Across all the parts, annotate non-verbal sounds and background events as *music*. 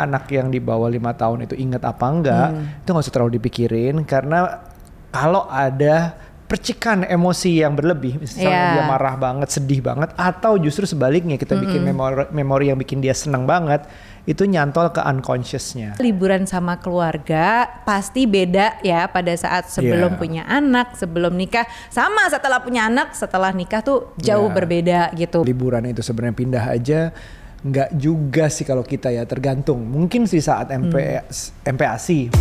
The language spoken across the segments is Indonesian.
anak yang di bawah lima tahun itu inget apa enggak, itu nggak usah terlalu dipikirin karena kalau ada percikan emosi yang berlebih, misalnya Yeah. dia marah banget, sedih banget, atau justru sebaliknya kita bikin memori, memori yang bikin dia senang banget, itu nyantol ke unconsciousnya. liburan sama keluarga pasti beda ya pada saat sebelum Yeah. punya anak, sebelum nikah, sama setelah punya anak, setelah nikah tuh jauh Yeah. berbeda gitu. liburan itu sebenarnya pindah aja nggak juga sih kalau kita ya tergantung. Mungkin sih saat MP, MPASI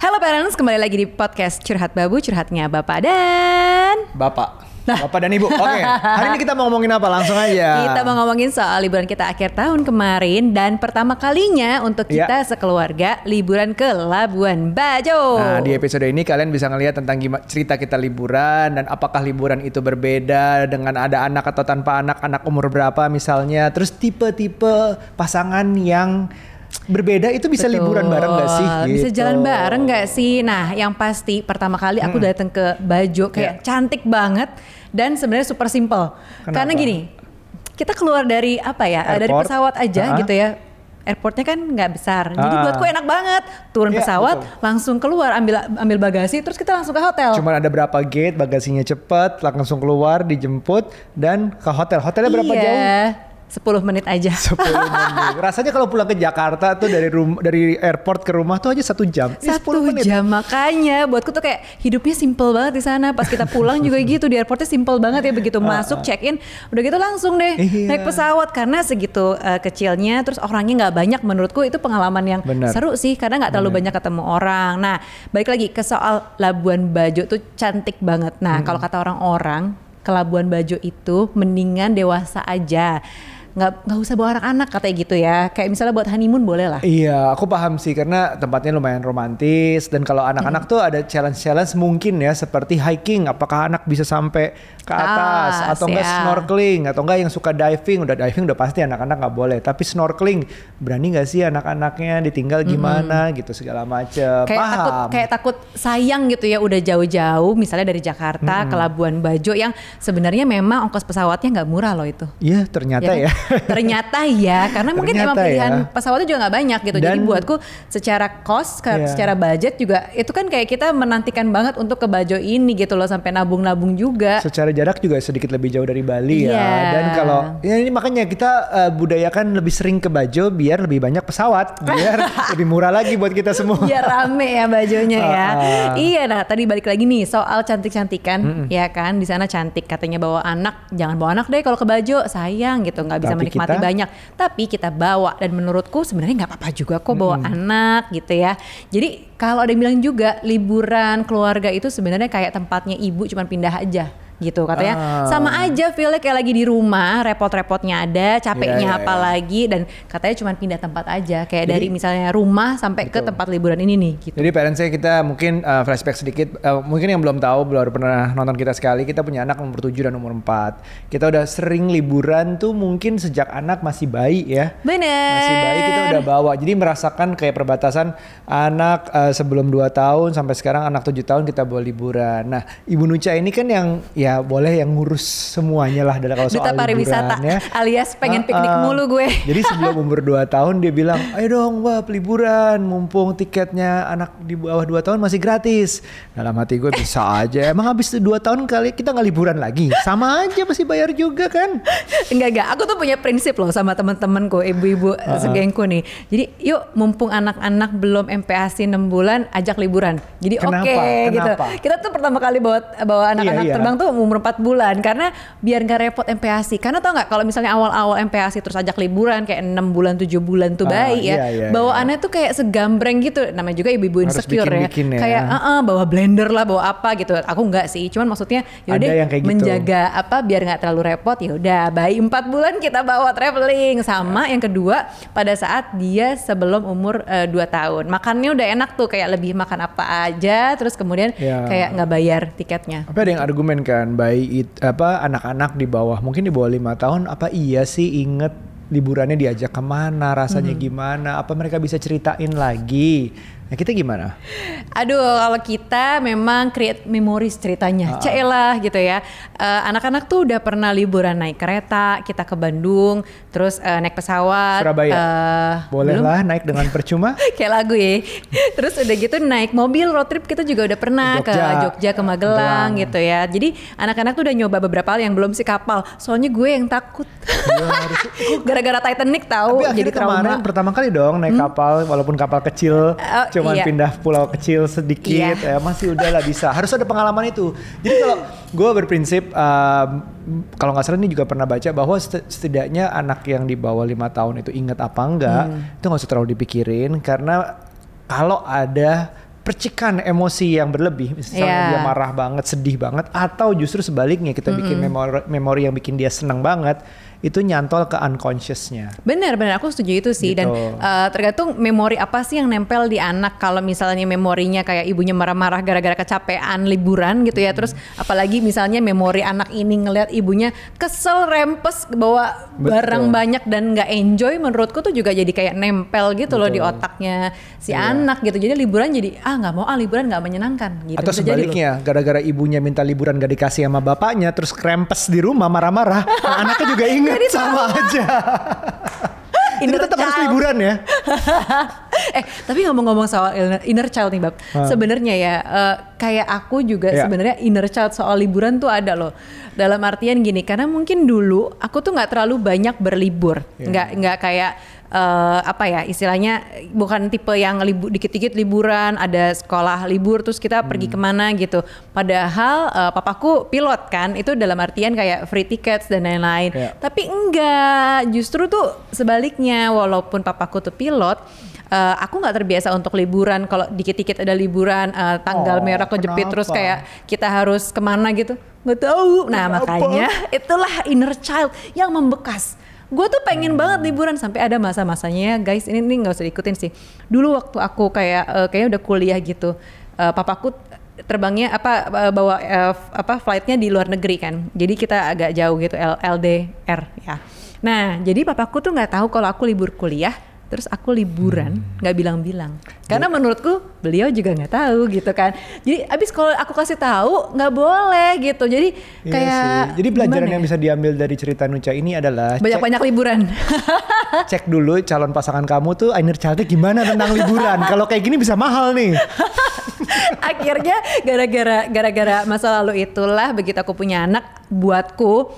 Halo parents, kembali lagi di podcast Curhat Babu, curhatnya Bapak dan bapak bapak dan ibu oke hari ini kita mau ngomongin apa langsung aja kita mau ngomongin soal liburan kita akhir tahun kemarin dan pertama kalinya untuk Ya. kita sekeluarga liburan ke Labuan Bajo. Nah di episode ini kalian bisa ngelihat tentang gimana cerita kita liburan dan apakah liburan itu berbeda dengan ada anak atau tanpa anak, anak umur berapa misalnya. Terus tipe-tipe pasangan yang berbeda itu bisa Betul. liburan bareng gak sih? Bisa Gitu. jalan bareng gak sih? Nah, yang pasti pertama kali aku datang ke Bajo kayak Ya. cantik banget dan sebenarnya super simple. Kenapa? Karena gini, kita keluar dari apa ya? Dari Airport. pesawat aja Ah. gitu ya. Airportnya kan nggak besar, jadi Ah. buatku enak banget. Turun Iya, pesawat, betul. langsung keluar ambil ambil bagasi, terus kita langsung ke hotel. Cuman ada berapa gate, bagasinya cepet, langsung keluar, dijemput, dan ke hotel. Hotelnya berapa iya, jauh? 10 menit aja. *laughs* 10 menit. Rasanya kalau pulang ke Jakarta tuh dari rum dari airport ke rumah tuh aja satu jam. Ini Satu 10 menit. jam makanya buatku tuh kayak hidupnya simple banget di sana. Pas kita pulang juga *laughs* gitu di airportnya simple banget ya begitu masuk check in udah gitu langsung deh Iya. naik pesawat karena segitu uh, kecilnya terus orangnya nggak banyak menurutku itu pengalaman yang Benar. seru sih karena nggak terlalu banyak ketemu orang. Nah balik lagi ke soal Labuan Bajo tuh cantik banget. Nah kalau kata orang-orang ke Labuan Bajo itu mendingan dewasa aja. Nggak nggak usah bawa anak-anak katanya gitu ya. Kayak misalnya buat honeymoon boleh lah. Iya, aku paham sih karena tempatnya lumayan romantis dan kalau anak-anak tuh ada challenge-challenge mungkin ya seperti hiking, apakah anak bisa sampai ke atas Atas, atau enggak ya. snorkeling atau enggak yang suka diving, udah diving udah pasti anak-anak nggak boleh, tapi snorkeling berani nggak sih anak-anaknya ditinggal gimana gitu segala macem. kayak paham. takut kayak takut sayang gitu ya udah jauh-jauh misalnya dari Jakarta ke Labuan Bajo yang sebenarnya memang ongkos pesawatnya nggak murah loh itu. Iya, ternyata ya. kan? Ternyata ya, karena mungkin emang Ternyata pilihan ya. pesawatnya juga nggak banyak gitu. Jadi Dan- buatku secara cost, Iya. secara budget juga itu kan kayak kita menantikan banget untuk ke Bajo ini gitu loh sampai nabung-nabung juga. Secara jarak juga sedikit lebih jauh dari Bali ya. Iya. Dan kalau ya ini makanya kita eh, budayakan lebih sering ke Bajo biar lebih banyak pesawat, biar *laughs* lebih murah lagi buat kita semua. Biar rame ya bajonya ya. *laughs* Ah. Iya, nah tadi balik lagi nih soal cantik-cantikan, ya kan di sana cantik katanya bawa anak, jangan bawa anak deh kalau ke Bajo, sayang gitu nggak bisa Tapi menikmati kita- banyak. Tapi kita bawa dan menurutku sebenarnya nggak apa-apa juga kok bawa anak gitu ya. Jadi kalau ada yang bilang juga liburan keluarga itu sebenarnya kayak tempatnya ibu cuman pindah aja gitu katanya Ah. sama aja feelnya kayak lagi di rumah repot-repotnya ada capeknya Iya, iya, apa iya. lagi dan katanya cuman pindah tempat aja kayak Jadi- dari misalnya rumah sampai ke Betul. tempat liburan ini nih gitu. Jadi parentsnya kita mungkin uh, flashback sedikit, uh, mungkin yang belum tahu, baru pernah nonton kita sekali, kita punya anak umur 7 dan umur 4. Kita udah sering liburan tuh mungkin sejak anak masih bayi ya. Bener. Masih bayi kita udah bawa. Jadi merasakan kayak perbatasan anak uh, sebelum 2 tahun sampai sekarang anak 7 tahun kita bawa liburan. Nah, Ibu Nuca ini kan yang ya boleh yang ngurus semuanya lah dalam kalau soal Duta pariwisata liburan ya. alias pengen piknik ah. mulu gue. *laughs* Jadi sebelum umur 2 tahun dia bilang, ayo dong wah liburan, mumpung tiketnya anak di bawah 2 tahun masih gratis. Dalam hati gue bisa aja, emang habis 2 tahun kali kita nggak liburan lagi? Sama aja masih bayar juga kan? Enggak enggak, aku tuh punya prinsip loh sama teman-temanku, ibu-ibu Ah, segengku nih. Jadi yuk mumpung anak-anak belum MPASI 6 bulan ajak liburan. Jadi oke Kenapa? gitu. Kita tuh pertama kali bawa bawa anak-anak Iya, iya. terbang tuh umur 4 bulan karena biar nggak repot MPASI. Karena tau nggak kalau misalnya awal-awal MPASI terus ajak liburan kayak 6 bulan 7 bulan tuh Ah, bayi ya. iya, iya, bawaannya tuh kayak segambreng gitu. Namanya juga ibu-ibu insecure ya. bikin-bikin ya. Kayak "Ah, ah, bawa blender lah, bawa apa gitu. Aku enggak sih. Cuman maksudnya yaudah yang kayak gitu. menjaga apa biar nggak terlalu repot ya udah bayi 4 bulan kita bawa traveling sama yang kedua pada saat dia sebelum umur 2 tahun makannya udah enak tuh kayak lebih makan apa aja terus kemudian Ya. kayak nggak bayar tiketnya Tapi ada yang argumen kan, bayi it- apa anak-anak di bawah, mungkin di bawah lima tahun, apa iya sih inget liburannya diajak ke mana, rasanya Hmm. gimana, apa mereka bisa ceritain lagi? Nah kita gimana? Aduh, kalau kita memang create memories ceritanya, celah gitu ya. Eh, Anak-anak tuh udah pernah liburan naik kereta, kita ke Bandung, terus eh, naik pesawat. Surabaya. eh, Boleh belum? lah naik dengan percuma. *laughs* kayak lagu ya. Terus udah gitu naik mobil road trip kita juga udah pernah Jogja. ke Jogja ke Magelang Magelang. gitu ya. Jadi anak-anak tuh udah nyoba beberapa hal yang belum sih kapal. Soalnya gue yang takut. *laughs* Gara-gara Titanic tahu Tapi jadi kemarin trauma. Hmm? pertama kali dong naik kapal walaupun kapal kecil Oh, cuman iya. pindah pulau kecil sedikit ya Iya. masih udahlah bisa harus ada pengalaman itu jadi kalau gue berprinsip um, kalau nggak salah ini juga pernah baca bahwa set- setidaknya anak yang di bawah lima tahun itu ingat apa enggak Hmm. itu nggak usah terlalu dipikirin karena kalau ada percikan emosi yang berlebih misalnya Iya. dia marah banget sedih banget atau justru sebaliknya kita bikin memori memori yang bikin dia senang banget itu nyantol ke unconsciousnya. Bener bener aku setuju itu sih. Dan Gitu. eh, tergantung memori apa sih yang nempel di anak. Kalau misalnya memorinya kayak ibunya marah-marah gara-gara kecapean liburan gitu ya. Terus apalagi misalnya memori anak ini ngelihat ibunya kesel rempes bawa Betul. barang banyak dan nggak enjoy menurutku tuh juga jadi kayak nempel gitu loh di Betul. otaknya si Iya. anak gitu. Jadi liburan jadi ah nggak mau ah liburan nggak menyenangkan. Gitu. Atau Bisa sebaliknya, gara-gara ibunya minta liburan gak dikasih sama bapaknya, terus krempes di rumah marah-marah, nah, *laughs* anaknya juga inget sama aja. *laughs* Jadi Inner tetap harus liburan ya. *laughs* eh tapi ngomong-ngomong soal inner- child nih bab Ah. sebenarnya ya eh, kayak aku juga Ya. sebenarnya inner child soal liburan tuh ada loh dalam artian gini karena mungkin dulu aku tuh nggak terlalu banyak berlibur Ya. nggak nggak kayak eh, apa ya istilahnya bukan tipe yang libu, dikit-dikit liburan ada sekolah libur terus kita pergi Hmm. ke mana gitu padahal eh, papaku pilot kan itu dalam artian kayak free tickets dan lain-lain Ya. tapi enggak, justru tuh sebaliknya walaupun papaku tuh pilot, eh, aku nggak terbiasa untuk liburan. Kalau dikit-dikit ada liburan, eh, tanggal Oh, merah kejepit kenapa? terus kayak kita harus ke mana gitu, nggak tahu. Nah Kenapa? makanya itulah inner child yang membekas. Gue tuh pengen banget liburan sampai ada masa-masanya guys ini nih nggak usah diikutin sih. Dulu waktu aku kayak eh, kayaknya udah kuliah gitu, eh, papaku terbangnya apa eh, bawa f- apa flightnya di luar negeri kan. Jadi kita agak jauh gitu L- LDR ya. Nah jadi papaku tuh nggak tahu kalau aku libur kuliah. Terus aku liburan Hmm. nggak bilang-bilang karena menurutku beliau juga nggak tahu gitu kan. Jadi abis kalau aku kasih tahu nggak boleh gitu. Jadi Iya kayak sih. Jadi pelajaran gimana yang ya? bisa diambil dari cerita Nuca ini adalah banyak-banyak liburan. *laughs* cek dulu calon pasangan kamu tuh inner childnya gimana tentang liburan. Kalau kayak gini bisa mahal nih. *laughs* akhirnya gara-gara gara-gara masa lalu itulah begitu aku punya anak buatku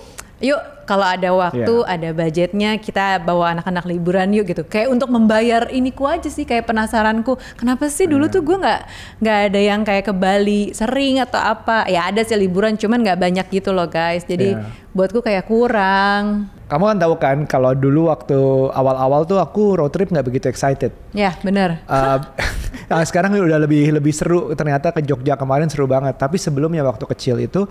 yuk kalau ada waktu Iya. ada budgetnya kita bawa anak-anak liburan yuk gitu kayak untuk membayar ini ku aja sih kayak penasaranku kenapa sih dulu Iya. tuh gue nggak nggak ada yang kayak ke Bali sering atau apa ya ada sih liburan cuman nggak banyak gitu loh guys jadi Iya. buatku kayak kurang Kamu kan tahu kan kalau dulu waktu awal-awal tuh aku road trip nggak begitu excited. ya bener Uh, nah, *laughs* sekarang udah lebih lebih seru ternyata ke Jogja kemarin seru banget tapi sebelumnya waktu kecil itu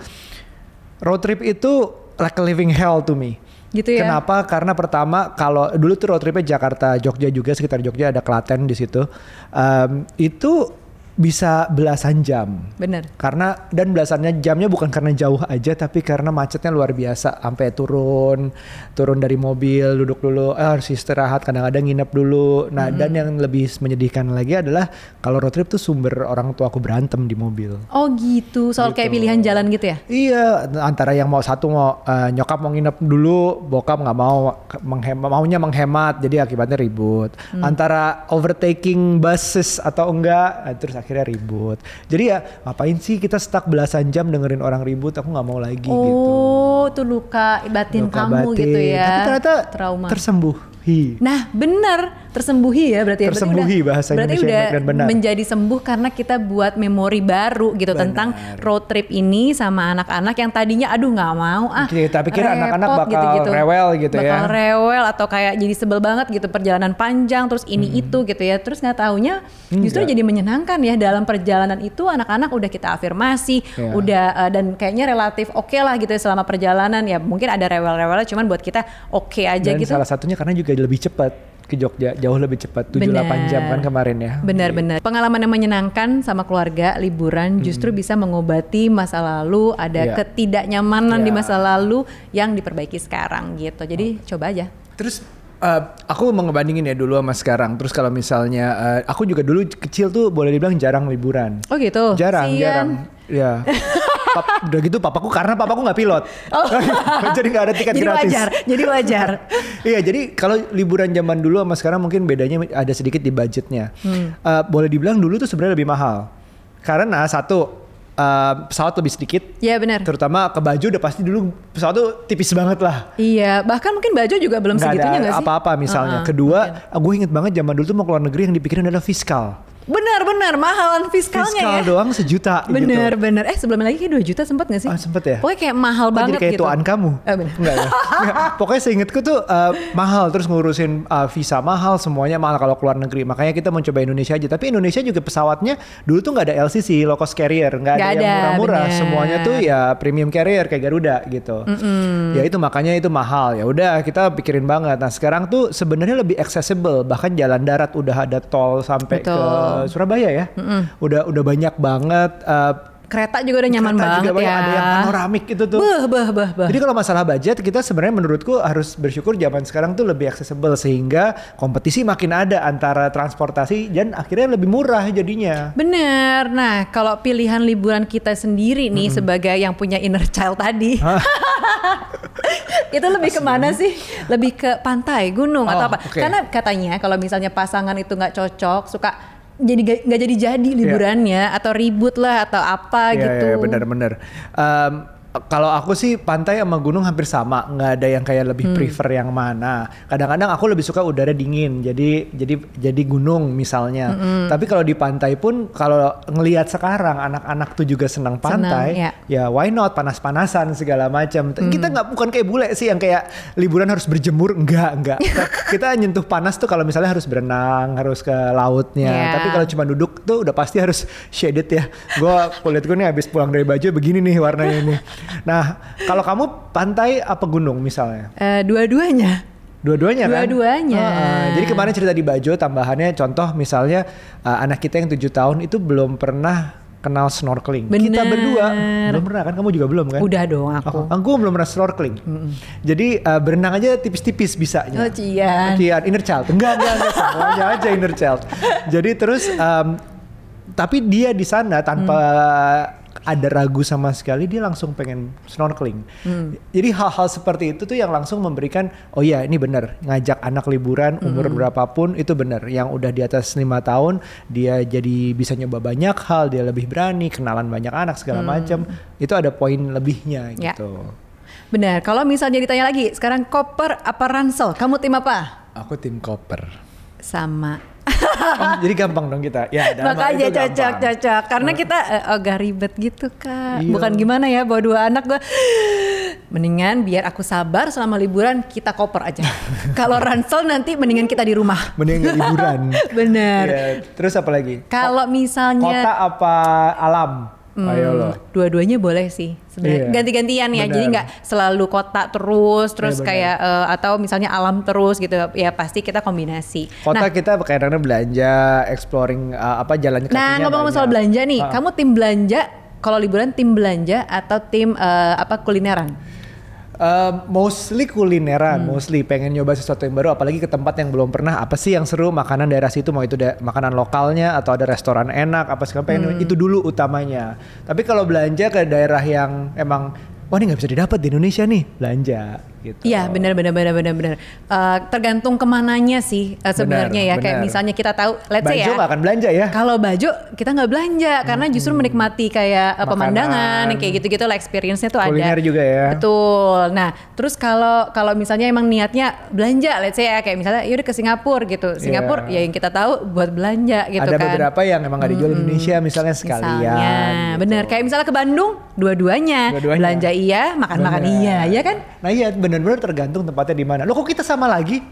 road trip itu like a living hell to me. Gitu ya? Kenapa? Karena pertama kalau dulu tuh road tripnya Jakarta Jogja juga sekitar Jogja ada Klaten di situ. Um, itu bisa belasan jam. Bener. Karena dan belasannya jamnya bukan karena jauh aja tapi karena macetnya luar biasa. Sampai turun turun dari mobil duduk dulu eh, harus istirahat kadang-kadang nginep dulu. Nah dan yang lebih menyedihkan lagi adalah kalau road trip tuh sumber orang tua aku berantem di mobil. Oh gitu. Soal kayak Gitu. pilihan jalan gitu ya? Iya, antara yang mau satu mau eh, nyokap mau nginep dulu, bokap nggak mau menghemat, maunya menghemat, jadi akibatnya ribut. Antara overtaking buses atau enggak, eh, terus akhirnya ribut. Jadi ya ngapain sih kita stuck belasan jam dengerin orang ribut? Aku nggak mau lagi gitu. Oh, tuh luka batin Luka kamu batin. gitu ya. Tapi ternyata trauma. tersembuhi. nah, bener tersembuhi ya berarti ya. Berarti Tersembuhi udah- bahasa Berarti Indonesia udah benar. menjadi sembuh karena kita buat memori baru gitu Benar. tentang road trip ini sama anak-anak yang tadinya aduh nggak mau ah. Kita pikir anak-anak bakal rewel gitu ya. bakal rewel atau kayak jadi sebel banget gitu perjalanan panjang terus ini itu gitu ya. Terus nggak taunya justru Enggak. jadi menyenangkan ya dalam perjalanan itu anak-anak udah kita afirmasi, Iya. udah uh, dan kayaknya relatif oke lah gitu ya selama perjalanan ya mungkin ada rewel-rewelnya cuman buat kita oke aja Dan gitu. salah satunya karena juga lebih cepat ke Jogja, jauh lebih cepat, 7-8 jam kan kemarin ya. Benar-benar. Pengalaman yang menyenangkan sama keluarga liburan justru bisa mengobati masa lalu, ada Iya. ketidaknyamanan di Iya. masa lalu yang diperbaiki sekarang gitu. Jadi coba aja. Terus Eh, aku mau ngebandingin ya dulu sama sekarang. Terus kalau misalnya eh, aku juga dulu kecil tuh boleh dibilang jarang liburan. Oh gitu. Jarang, Sian. jarang. Ya. *laughs* Pap- udah gitu papaku karena papaku nggak pilot. *laughs* jadi nggak ada tiket Oh. jadi gratis. wajar, jadi wajar. *laughs* Iya, jadi kalau liburan zaman dulu sama sekarang mungkin bedanya ada sedikit di budgetnya. Hmm. Eh, boleh dibilang dulu tuh sebenarnya lebih mahal. Karena satu eh, pesawat lebih sedikit, Iya benar. terutama ke baju udah pasti dulu pesawat tuh tipis banget lah. Iya, bahkan mungkin baju juga belum Nggak segitunya nggak sih? apa-apa misalnya. Uh-uh, Kedua, mungkin. gue inget banget zaman dulu tuh mau keluar negeri yang dipikirin adalah fiskal. Benar, benar, mahalan fiskalnya Fiskal ya. doang sejuta Bener, gitu. bener. Eh sebelumnya lagi kayak 2 juta sempat gak sih? Ah, sempet ya? Pokoknya kayak mahal Kok banget jadi kayak gitu. tuan kamu? Eh, bener. Enggak ya? Enggak. *laughs* Pokoknya seingetku tuh eh, mahal terus ngurusin eh, visa mahal semuanya mahal kalau keluar negeri. Makanya kita mencoba Indonesia aja. Tapi Indonesia juga pesawatnya dulu tuh nggak ada LCC low cost carrier, nggak ada, Nggak yang ada, murah-murah. Semuanya tuh ya premium carrier kayak Garuda gitu. Ya itu makanya itu mahal. Ya udah kita pikirin banget. Nah sekarang tuh sebenarnya lebih accessible. Bahkan jalan darat udah ada tol sampai ke Betul. Surabaya ya. Udah udah banyak banget. eh, Kereta juga udah nyaman kereta banget juga ya. Ada yang panoramik itu tuh. Beh, beh, beh, beh. Jadi kalau masalah budget kita sebenarnya menurutku harus bersyukur zaman sekarang tuh lebih accessible sehingga kompetisi makin ada antara transportasi dan akhirnya lebih murah jadinya. Bener. Nah, kalau pilihan liburan kita sendiri nih sebagai yang punya inner child tadi, *laughs* itu lebih ke mana sih? Lebih ke pantai, gunung atau Oh, apa? oke. Karena katanya kalau misalnya pasangan itu nggak cocok, suka jadi ga- nggak jadi jadi liburannya atau ribut lah atau apa Iya, gitu. iya, benar-benar. Em, kalau aku sih pantai sama gunung hampir sama, nggak ada yang kayak lebih prefer yang mana. Kadang-kadang aku lebih suka udara dingin, jadi jadi jadi gunung misalnya. Tapi kalau di pantai pun kalau ngelihat sekarang anak-anak tuh juga senang pantai, ya. ya why not panas-panasan segala macam. Kita nggak bukan kayak bule sih yang kayak liburan harus berjemur, enggak enggak. *laughs* Kita- nyentuh panas tuh kalau misalnya harus berenang, harus ke lautnya. Ya. Tapi kalau cuma duduk tuh udah pasti harus shaded ya. Gua kulit gue nih habis pulang dari baju begini nih warnanya ini. Nah, kalau kamu pantai apa gunung misalnya? Eh, dua-duanya. Dua-duanya kan? Dua-duanya. Heeh. jadi kemarin cerita di Bajo tambahannya contoh misalnya uh, anak kita yang tujuh tahun itu belum pernah kenal snorkeling. Kita Bener. berdua belum pernah kan? Kamu juga belum kan? Udah dong aku. Oh, aku belum pernah snorkeling. Jadi uh, berenang aja tipis-tipis bisanya. Oh, Cian. Cian, inner child. Enggak, enggak, enggak. Semuanya aja inner child. Jadi terus, um, tapi dia di sana tanpa ada ragu sama sekali, dia langsung pengen snorkeling. Jadi hal-hal seperti itu tuh yang langsung memberikan, oh iya ini bener, ngajak anak liburan umur berapapun itu bener. Yang udah di atas lima tahun, dia jadi bisa nyoba banyak hal, dia lebih berani, kenalan banyak anak segala macam. Itu ada poin lebihnya Ya. gitu. Benar. Kalau misalnya ditanya lagi, sekarang koper apa ransel? Kamu tim apa? Aku tim koper. Sama. Oh, jadi gampang dong kita. Ya, Makanya cocok gampang. cocok karena kita eh, agak ribet gitu kak. Iya. Bukan gimana ya bawa dua anak gue. Mendingan biar aku sabar selama liburan kita koper aja. *laughs* Kalau ransel nanti mendingan kita di rumah. Mending nggak liburan. *laughs* Bener. Iya, Terus apa lagi? Kalau Kota misalnya apa alam? Ayo lo. dua-duanya boleh sih sebenarnya Iya. ganti-gantian ya. Jadi Benar. nggak selalu kota terus terus benar. kayak eh, atau misalnya alam terus gitu. Ya pasti kita kombinasi. Kota kita kadang-kadang belanja, exploring uh, apa jalan kakinya. Nah ngomong-ngomong soal belanja nih, Ah. kamu tim belanja kalau liburan tim belanja atau tim eh, apa kulineran? Uh, mostly kulineran, Hmm. mostly pengen nyoba sesuatu yang baru, apalagi ke tempat yang belum pernah. Apa sih yang seru makanan daerah situ? Mau itu da- makanan lokalnya atau ada restoran enak? Apa segala pengen Hmm. itu dulu utamanya. Tapi kalau belanja ke daerah yang emang wah ini nggak bisa didapat di Indonesia nih, belanja gitu. Iya benar benar benar benar benar. Eh, tergantung ke mananya sih eh, sebenarnya ya. Kayak benar. misalnya kita tahu, let's say Baju ya. nggak akan belanja ya? Kalau baju kita nggak belanja karena justru menikmati kayak eh, Makanan. pemandangan kayak gitu-gitu lah experience-nya tuh ada. Kuliner juga ya. Betul. Nah, terus kalau kalau misalnya emang niatnya belanja, let's say ya kayak misalnya yaudah ke Singapura gitu. Singapura ya yang kita tahu buat belanja gitu Ada kan. beberapa yang emang nggak dijual di Indonesia misalnya sekalian. Misalnya, gitu. bener kayak misalnya ke Bandung, dua-duanya, Dua-duanya. belanja iya, makan-makan Bener. iya, ya kan? Nah iya benar-benar tergantung tempatnya di mana. Lo kok kita sama lagi?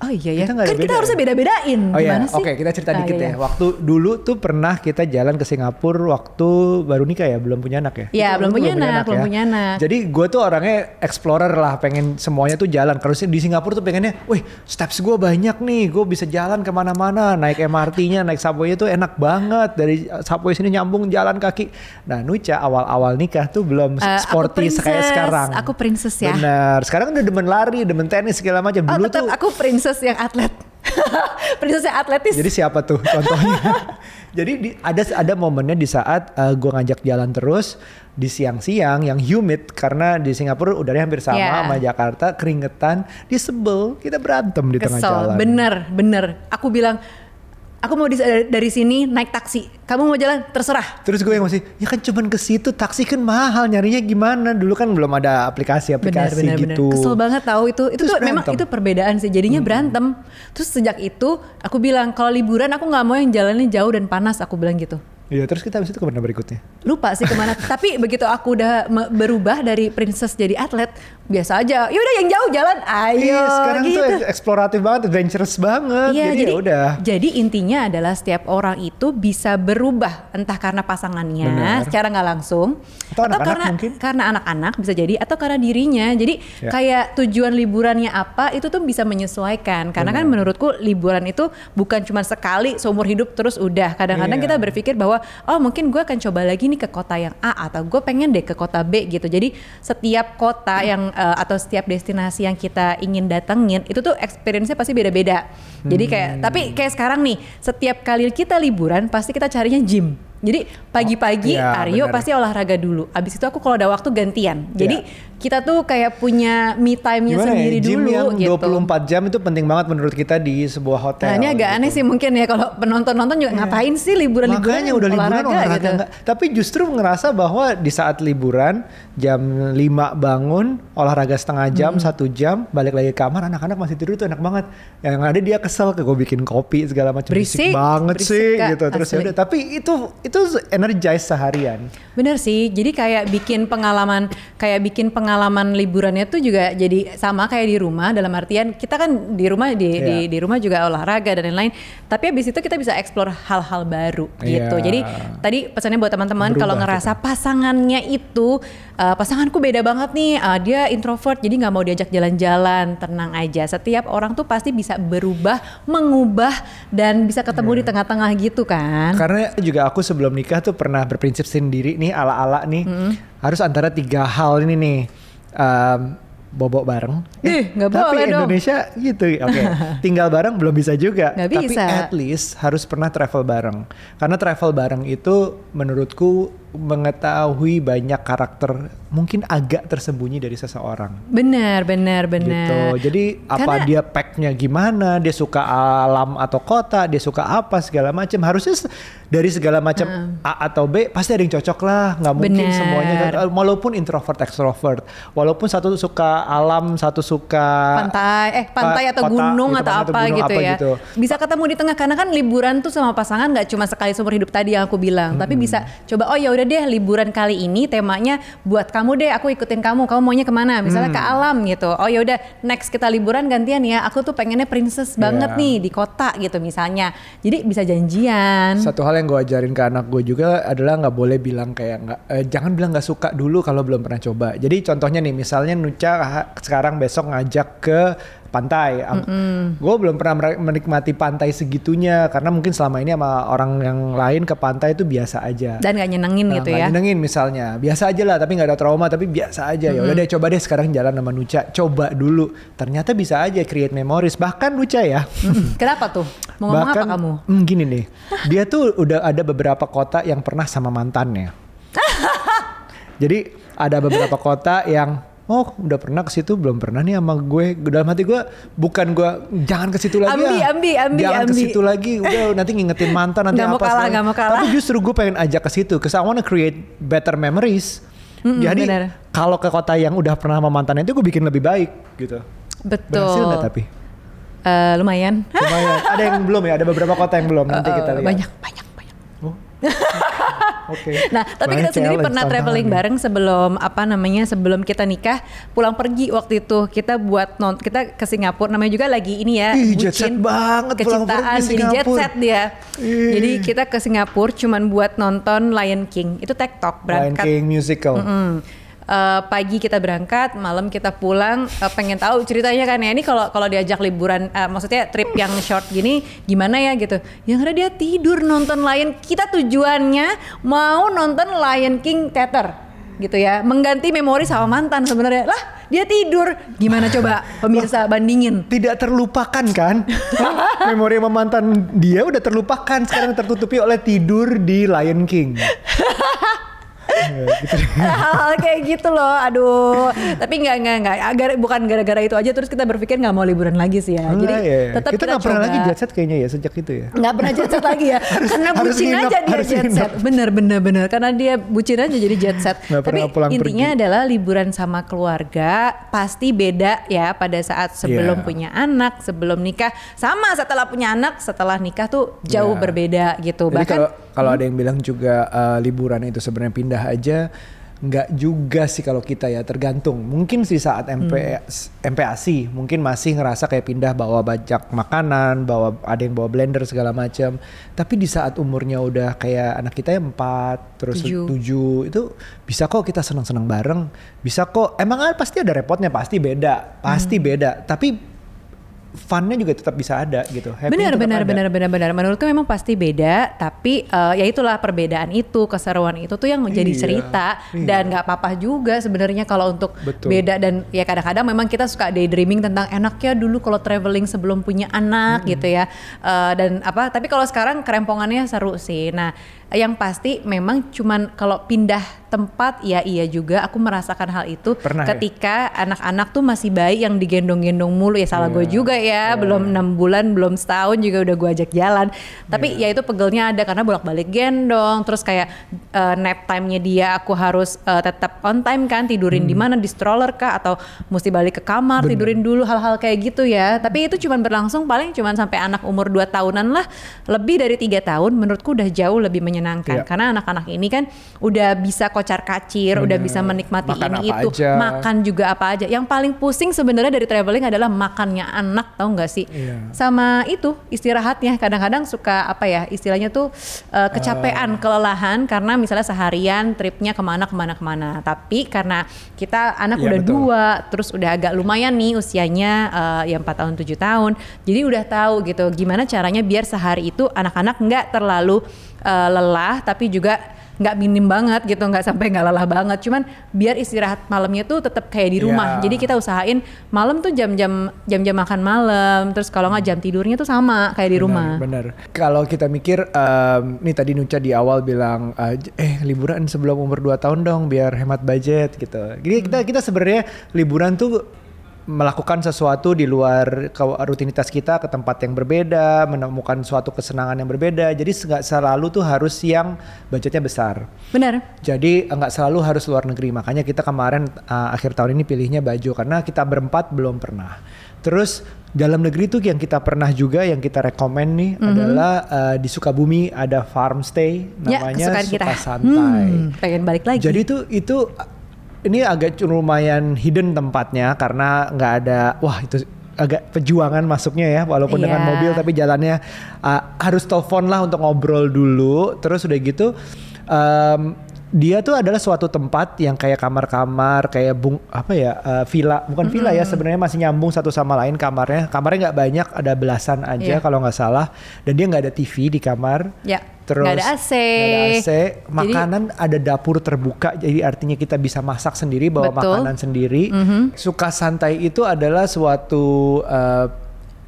Oh iya ya, Kita kan kita beda harusnya ya? beda-bedain. Oh iya, oke kita cerita Nah, dikit iya, ya. iya. Waktu dulu tuh pernah kita jalan ke Singapura waktu baru nikah ya, belum punya anak ya? Iya, belum waktu punya anak, belum punya anak. Jadi gue tuh orangnya explorer lah, pengen semuanya tuh jalan. Kalau di Singapura tuh pengennya, wih steps gue banyak nih, gue bisa jalan ke mana-mana, naik MRT-nya, naik subway tuh enak banget. Dari subway sini nyambung jalan kaki. Nah Nucha awal-awal nikah tuh belum Eh, aku sporty kayak sekarang. aku princess ya. Bener, sekarang udah demen lari, demen tenis segala macam. Oh Dulu tetap tuh aku princess princess yang atlet. *laughs* princess yang atletis. Jadi siapa tuh contohnya? *laughs* Jadi di, ada ada momennya di saat uh, gue ngajak jalan terus di siang-siang yang humid karena di Singapura udaranya hampir sama Yeah. sama Jakarta keringetan, dia sebel, kita berantem di tengah Kesel, jalan. bener, bener. Aku bilang, aku mau dari sini naik taksi. Kamu mau jalan, terserah. Terus gue yang masih, ya kan cuman ke situ, taksi kan mahal, nyarinya gimana? Dulu kan belum ada aplikasi-aplikasi bener, bener, gitu. bener. Kesel banget tahu itu. Itu Terus tuh memang itu perbedaan sih. Jadinya berantem. Terus sejak itu aku bilang kalau liburan aku nggak mau yang jalannya jauh dan panas. Aku bilang gitu. Iya, terus kita habis itu ke mana berikutnya? Lupa sih ke mana. *laughs* Tapi begitu aku udah berubah dari princess jadi atlet, biasa aja. Yaudah yang jauh jalan, ayo. Iya, sekarang gitu. tuh eksploratif banget, adventurous banget. Iya, jadi, jadi ya udah. jadi intinya adalah setiap orang itu bisa berubah entah karena pasangannya Benar. secara nggak langsung Atau anak-anak karena mungkin. karena anak-anak bisa jadi atau karena dirinya. Jadi Ya. kayak tujuan liburannya apa itu tuh bisa menyesuaikan. Karena kan menurutku liburan itu bukan cuma sekali seumur hidup terus udah. Kadang-kadang Iya. kita berpikir bahwa oh mungkin gue akan coba lagi nih ke kota yang A atau gue pengen deh ke kota B gitu. Jadi setiap kota yang eh, atau setiap destinasi yang kita ingin datengin itu tuh experience-nya pasti beda-beda. Jadi kayak Hmm. tapi kayak sekarang nih setiap kali kita liburan pasti kita carinya gym. Jadi pagi-pagi iya, Aryo benar. pasti olahraga dulu. Abis itu aku kalau ada waktu gantian. Jadi Iya. kita tuh kayak punya me time-nya Gimana sendiri ya, gym dulu yang gitu. 24 jam itu penting banget menurut kita di sebuah hotel. Nah ini agak gitu. aneh sih mungkin ya kalau penonton-nonton juga ngapain sih liburan-liburan Makanya udah liburan olahraga, gitu. enggak. Tapi justru ngerasa bahwa di saat liburan jam 5 bangun olahraga setengah jam Hmm. satu jam balik lagi ke kamar anak-anak masih tidur tuh enak banget. Yang ada dia kesel ke gue bikin kopi segala macam Berisik, banget berisik, sih Kak, gitu. Terus ya udah tapi itu itu energize seharian. Bener sih, jadi kayak bikin pengalaman kayak bikin pengalaman liburannya tuh juga jadi sama kayak di rumah dalam artian kita kan di rumah di di, Iya. di rumah juga olahraga dan lain-lain. Tapi habis itu kita bisa explore hal-hal baru gitu. Iya. Jadi tadi pesannya buat teman-teman kalau ngerasa pasangannya itu uh, pasanganku beda banget nih, uh, dia introvert jadi nggak mau diajak jalan-jalan, tenang aja. Setiap orang tuh pasti bisa berubah, mengubah dan bisa ketemu Iya. di tengah-tengah gitu kan. Karena juga aku sebelum nikah tuh pernah berprinsip sendiri nih ala-ala nih Hmm. harus antara tiga hal ini nih. Em, bobok bareng. Ih, nggak tapi boleh dong. Indonesia gitu. Oke. *laughs* Tinggal bareng belum bisa juga. Nggak tapi bisa. at least harus pernah travel bareng. Karena travel bareng itu menurutku mengetahui banyak karakter mungkin agak tersembunyi dari seseorang. Benar, benar, benar. Gitu. Jadi apa Karena- dia packnya gimana, dia suka alam atau kota, dia suka apa segala macam. Harusnya dari segala macam A atau B pasti ada yang cocok lah. Nggak mungkin Bener. semuanya. kan. Walaupun introvert extrovert, walaupun satu suka alam, satu suka pantai, eh pantai pa- atau kota gunung gitu, atau apa gunung gitu apa ya. gitu. Bisa ketemu di tengah karena kan liburan tuh sama pasangan nggak cuma sekali seumur hidup tadi yang aku bilang, tapi bisa coba oh ya udah deh liburan kali ini temanya buat kamu deh, aku ikutin kamu. Kamu maunya ke mana? Misalnya Mm. ke alam gitu. Oh ya udah next kita liburan gantian ya. Aku tuh pengennya princess banget Iya. nih di kota gitu misalnya. Jadi bisa janjian. Satu hal yang gue ajarin ke anak gue juga adalah nggak boleh bilang kayak nggak, eh, jangan bilang nggak suka dulu kalau belum pernah coba. Jadi contohnya nih, misalnya Nuca sekarang besok ngajak ke pantai, gue belum pernah menikmati pantai segitunya karena mungkin selama ini sama orang yang lain ke pantai itu biasa aja. Dan nggak nyenengin Nah, gitu nggak ya. nyenengin misalnya, biasa aja lah tapi nggak ada trauma tapi biasa aja. Ya udah deh coba deh sekarang jalan sama Nuca, coba dulu. Ternyata bisa aja create memories. Bahkan Nuca ya. Kenapa tuh? Mau ngomong apa kamu? hmm, gini nih, dia tuh udah ada beberapa kota yang pernah sama mantannya. *laughs* Jadi ada beberapa kota yang oh udah pernah ke situ belum pernah nih sama gue. Dalam hati gue bukan gue jangan ke situ lagi Ambi, ya. ambi, ambi, jangan ke situ lagi. Udah *laughs* nanti ngingetin mantan nanti mau apa kalah, segala- nggak mau kalah. Tapi justru gue pengen ajak ke situ. Cause I wanna create better memories. Mm-mm, Jadi benar. kalau ke kota yang udah pernah sama mantannya itu gue bikin lebih baik gitu. Betul. Berhasil nggak tapi? Eh, lumayan. Lumayan. ada yang belum ya, ada beberapa kota yang belum. Nanti kita Eh, lihat. Banyak, banyak, banyak. Oh. *laughs* Oke. *laughs* Nah, tapi Banyak kita sendiri pernah traveling nih. bareng sebelum apa namanya sebelum kita nikah pulang pergi waktu itu kita buat non kita ke Singapura namanya juga lagi ini ya Ih, jet set banget kecintaan jadi jet Singapura. set dia Ih. jadi kita ke Singapura cuman buat nonton Lion King itu TikTok Lion berangkat King musical. Mm. Eh, pagi kita berangkat, malam kita pulang. eh, pengen tahu ceritanya kan ya ini kalau kalau diajak liburan, eh, maksudnya trip yang short gini, gimana ya gitu? Yang ada dia tidur nonton Lion. Kita tujuannya mau nonton Lion King Theater gitu ya, mengganti memori sama mantan sebenarnya. Lah dia tidur. Gimana coba pemirsa bandingin? Tidak terlupakan kan? *laughs* Memori sama mantan dia udah terlupakan sekarang tertutupi oleh tidur di Lion King. *laughs* hal-hal kayak gitu loh aduh tapi nggak nggak nggak agar bukan gara-gara itu aja terus kita berpikir nggak mau liburan lagi sih ya Enggak, jadi ya. tetap kita nggak pernah lagi jet set kayaknya ya sejak itu ya. nggak pernah jet set lagi ya *laughs* karena harus bucin nginep, aja dia jet nginep. set bener bener bener karena dia bucin aja jadi jet set tapi intinya pergi. adalah liburan sama keluarga pasti beda ya pada saat sebelum Iya. punya anak sebelum nikah sama setelah punya anak setelah nikah tuh jauh Iya. berbeda gitu Jadi bahkan kalau kalau ada yang bilang juga uh, liburan itu sebenarnya pindah aja nggak juga sih kalau kita ya tergantung. Mungkin sih saat MP, MPASI mungkin masih ngerasa kayak pindah bawa banyak makanan bawa ada yang bawa blender segala macam. Tapi di saat umurnya udah kayak anak kita yang empat terus Tujuh. tujuh itu bisa kok kita senang-senang bareng. Bisa kok emang ah, pasti ada repotnya pasti beda pasti Hmm. beda. Tapi funnya juga tetap bisa ada gitu Happy-nya Benar, tetap benar, ada. benar, benar, benar. Menurutku memang pasti beda, tapi eh, ya itulah perbedaan itu, keseruan itu tuh yang menjadi Iya, cerita iya. dan nggak apa-apa juga sebenarnya kalau untuk Betul. beda dan ya kadang-kadang memang kita suka daydreaming tentang enaknya dulu kalau traveling sebelum punya anak gitu ya Eh, dan apa? Tapi kalau sekarang kerempongannya seru sih. Nah, yang pasti memang cuman kalau pindah tempat ya iya juga aku merasakan hal itu Pernah ya? ketika anak-anak tuh masih bayi yang digendong-gendong mulu ya salah gue Iya, juga ya iya. belum enam bulan belum setahun juga udah gue ajak jalan tapi Iya. ya itu pegelnya ada karena bolak-balik gendong terus kayak eh, nap time-nya dia aku harus eh, tetap on time kan tidurin di mana di stroller kah atau mesti balik ke kamar Hmm. Bener. tidurin dulu hal-hal kayak gitu ya tapi itu cuman berlangsung paling cuman sampai anak umur 2 tahunan lah lebih dari tiga tahun menurutku udah jauh lebih menyenangkan Iya. karena anak-anak ini kan udah bisa kocar kacir udah Bener. bisa menikmati Makan ini apa itu aja. makan juga apa aja yang paling pusing sebenarnya dari traveling adalah makannya anak tahu nggak sih Iya. sama itu istirahatnya kadang-kadang suka apa ya istilahnya tuh uh, kecapean kelelahan karena misalnya seharian tripnya ke mana ke mana ke mana tapi karena kita anak Iya, udah betul. dua terus udah agak lumayan nih usianya uh, ya 4 tahun 7 tahun jadi udah tahu gitu gimana caranya biar sehari itu anak-anak nggak terlalu uh, lelah tapi juga nggak minim banget gitu nggak sampai nggak lelah banget cuman biar istirahat malamnya tuh tetap kayak di rumah Iya. jadi kita usahain malam tuh jam-jam jam-jam makan malam terus kalau nggak jam tidurnya tuh sama kayak di rumah Bener. Kalau kita mikir, em, nih tadi Nuca di awal bilang, eh, eh liburan sebelum umur 2 tahun dong biar hemat budget gitu. Jadi kita kita sebenarnya liburan tuh melakukan sesuatu di luar rutinitas kita ke tempat yang berbeda, menemukan suatu kesenangan yang berbeda. Jadi nggak selalu tuh harus yang budgetnya besar. benar Jadi nggak selalu harus luar negeri. Makanya kita kemarin uh, akhir tahun ini pilihnya baju karena kita berempat belum pernah. Terus dalam negeri tuh yang kita pernah juga yang kita rekomen nih adalah uh, di Sukabumi ada farm stay ya namanya kesukaan Suka kita Santai. Hmm, pengen balik lagi Jadi itu itu ini agak lumayan hidden tempatnya karena nggak ada wah itu agak perjuangan masuknya ya walaupun dengan Iya. mobil tapi jalannya uh, harus telepon lah untuk ngobrol dulu terus udah gitu em, dia tuh adalah suatu tempat yang kayak kamar-kamar kayak bung apa ya uh, villa bukan villa ya sebenarnya masih nyambung satu sama lain kamarnya kamarnya nggak banyak ada belasan aja Iya. kalau nggak salah dan dia nggak ada TV di kamar ya Terus nggak ada AC nggak ada AC, Jadi- makanan ada dapur terbuka, jadi artinya kita bisa masak sendiri, bawa Betul. makanan sendiri. Mhm. Suka santai itu adalah suatu eh,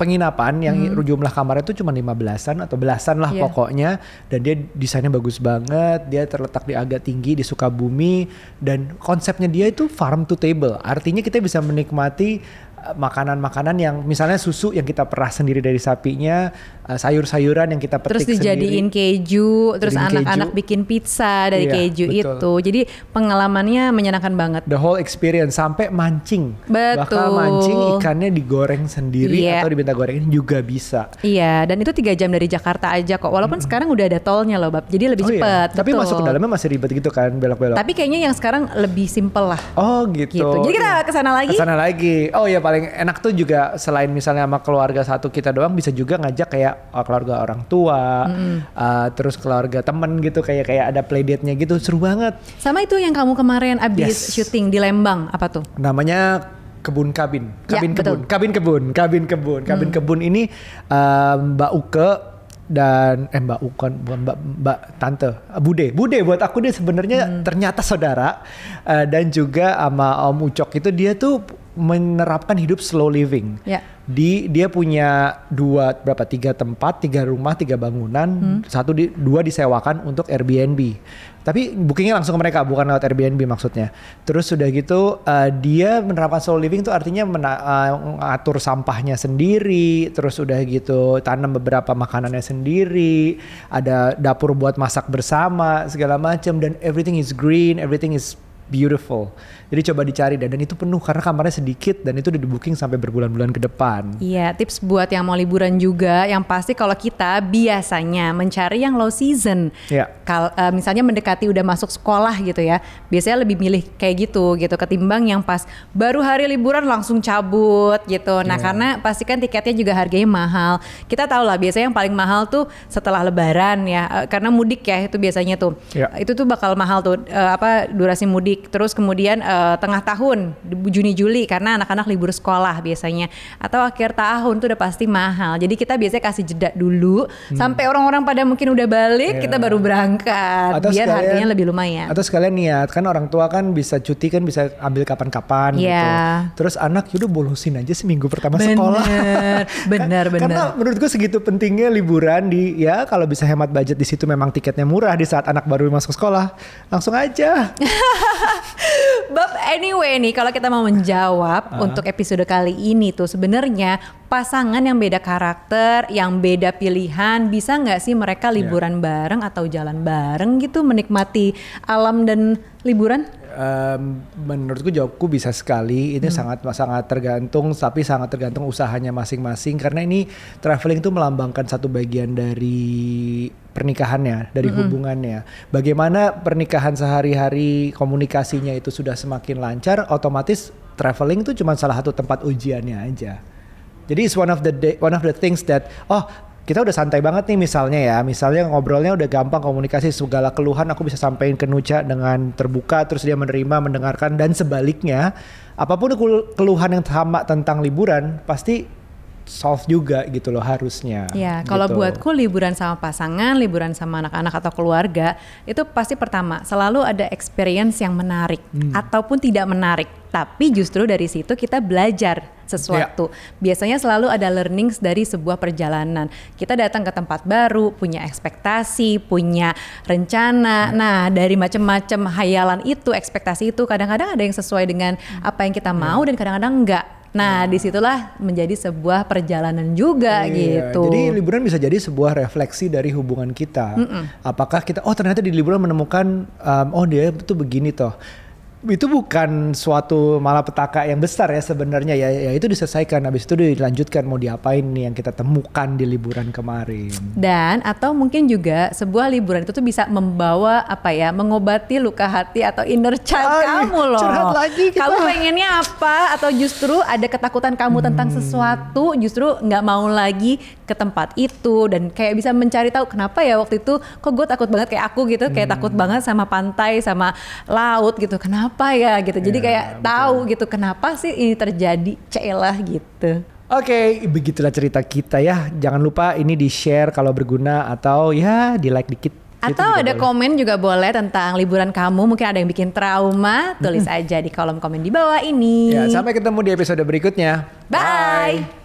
penginapan yang jumlah kamarnya itu cuma 15-an atau belasan lah Hmm. Iya. pokoknya dan dia desainnya bagus banget, dia terletak di agak tinggi di Sukabumi dan konsepnya dia itu farm to table. Artinya kita bisa menikmati eh, makanan-makanan yang misalnya susu yang kita perah sendiri dari sapinya, eh, sayur-sayuran yang kita terus petik dijadiin sendiri. keju terus anak-anak bikin pizza dari Iya, keju betul. itu jadi pengalamannya menyenangkan banget the whole experience sampai mancing. Betul. mancing ikannya digoreng sendiri Iya. atau diminta gorengin juga bisa. Iya, dan itu tiga jam dari Jakarta aja kok. Walaupun sekarang udah ada tolnya loh, bab. Jadi lebih Oh iya. cepet. Tapi betul. masuk ke dalamnya masih ribet gitu kan belok-belok. Tapi kayaknya yang sekarang lebih simple lah. Oh gitu. Gitu. Jadi kita Iya. ke sana lagi. Ke sana lagi. Oh ya paling enak tuh juga selain misalnya sama keluarga satu kita doang bisa juga ngajak kayak uh, keluarga orang tua, uh, terus keluarga temen gitu kayak kayak ada playdate-nya gitu seru banget. Sama itu yang kamu kemarin abis Yes. syuting di Lembang, apa tuh? namanya kebun kabin Ya, kabin betul. kebun kabin kebun kabin kebun kabin kebun ini um, Mbak Uke dan eh Mbak Ukon bukan Mbak Mbak Tante Bude Bude buat aku dia sebenarnya ternyata saudara Eh, dan juga sama Om Ucok itu dia tuh menerapkan hidup slow living. Ya. Di dia punya dua berapa tiga tempat, tiga rumah, tiga bangunan, satu di dua disewakan untuk Airbnb. Tapi bookingnya langsung ke mereka, bukan lewat Airbnb maksudnya. Terus sudah gitu eh, dia menerapkan slow living itu artinya mena- eh, ngatur sampahnya sendiri, terus udah gitu tanam beberapa makanannya sendiri, ada dapur buat masak bersama segala macam dan everything is green, everything is beautiful. Jadi coba dicari dan, dan itu penuh karena kamarnya sedikit dan itu udah di booking sampai berbulan-bulan ke depan. Iya, tips buat yang mau liburan juga, yang pasti kalau kita biasanya mencari yang low season. Iya. Kal eh, misalnya mendekati udah masuk sekolah gitu ya, biasanya lebih milih kayak gitu gitu ketimbang yang pas baru hari liburan langsung cabut gitu. Nah Iya. karena pastikan tiketnya juga harganya mahal. Kita tahu lah biasanya yang paling mahal tuh setelah Lebaran ya, eh, karena mudik ya itu biasanya tuh. Iya. Itu tuh bakal mahal tuh eh, apa durasi mudik. Terus kemudian eh, tengah tahun Juni Juli karena anak-anak libur sekolah biasanya atau akhir tahun tuh udah pasti mahal. Jadi kita biasanya kasih jeda dulu sampai orang-orang pada mungkin udah balik Iya. kita baru berangkat biar sekalian- harganya lebih lumayan. Atau sekalian niat kan orang tua kan bisa cuti kan bisa ambil kapan-kapan gitu. Iya. Terus anak yaudah bolosin aja seminggu pertama sekolah. Bener, *laughs* bener, Kan- bener. Karena menurut gue segitu pentingnya liburan di ya kalau bisa hemat budget di situ memang tiketnya murah di saat anak baru masuk sekolah langsung aja. *laughs* But anyway nih kalau kita mau menjawab untuk episode kali ini tuh sebenarnya pasangan yang beda karakter, yang beda pilihan bisa nggak sih mereka liburan bareng atau jalan bareng gitu menikmati alam dan liburan? Em, menurutku jawabku bisa sekali. Ini sangat sangat tergantung, tapi sangat tergantung usahanya masing-masing. Karena ini traveling itu melambangkan satu bagian dari pernikahannya, dari hubungannya. Bagaimana pernikahan sehari-hari komunikasinya itu sudah semakin lancar, otomatis traveling itu cuma salah satu tempat ujiannya aja. Jadi it's one of the day, one of the things that oh kita udah santai banget nih misalnya ya, misalnya ngobrolnya udah gampang komunikasi segala keluhan aku bisa sampaikan ke Nuca dengan terbuka terus dia menerima, mendengarkan dan sebaliknya apa pun kelu- keluhan yang sama tentang liburan pasti solve juga gitu loh harusnya. Ya, kalau gitu. buatku liburan sama pasangan, liburan sama anak-anak atau keluarga, itu pasti pertama selalu ada experience yang menarik Hmm. ataupun tidak menarik. Tapi justru dari situ kita belajar sesuatu. Ya. Biasanya selalu ada learnings dari sebuah perjalanan. Kita datang ke tempat baru, punya ekspektasi, punya rencana. Hmm. Nah, dari macam-macam hayalan itu, ekspektasi itu kadang-kadang ada yang sesuai dengan apa yang kita Ya. mau dan kadang-kadang enggak. Nah, di situlah menjadi sebuah perjalanan juga Iya, gitu. Jadi liburan bisa jadi sebuah refleksi dari hubungan kita. Apakah kita oh ternyata di liburan menemukan um, oh dia tuh begini toh. Itu bukan suatu malapetaka yang besar ya sebenarnya ya, ya itu diselesaikan habis itu dilanjutkan mau diapain nih yang kita temukan di liburan kemarin. Dan atau mungkin juga sebuah liburan itu tuh bisa membawa apa ya, mengobati luka hati atau inner child Ay, kamu loh. curhat lagi kita. Kamu pengennya apa? Atau justru ada ketakutan kamu tentang Hmm. sesuatu, justru nggak mau lagi ke tempat itu dan kayak bisa mencari tahu kenapa ya waktu itu kok gue takut banget kayak aku gitu, kayak Hmm. takut banget sama pantai, sama laut gitu. Kenapa ya gitu. Jadi Ya, kayak tahu gitu kenapa sih ini terjadi, celah gitu. Oke, begitulah cerita kita ya. Jangan lupa ini di-share kalau berguna atau ya di-like dikit. Atau ada boleh. komen juga boleh tentang liburan kamu, mungkin ada yang bikin trauma, tulis aja di kolom komen di bawah ini. Ya, sampai ketemu di episode berikutnya. Bye.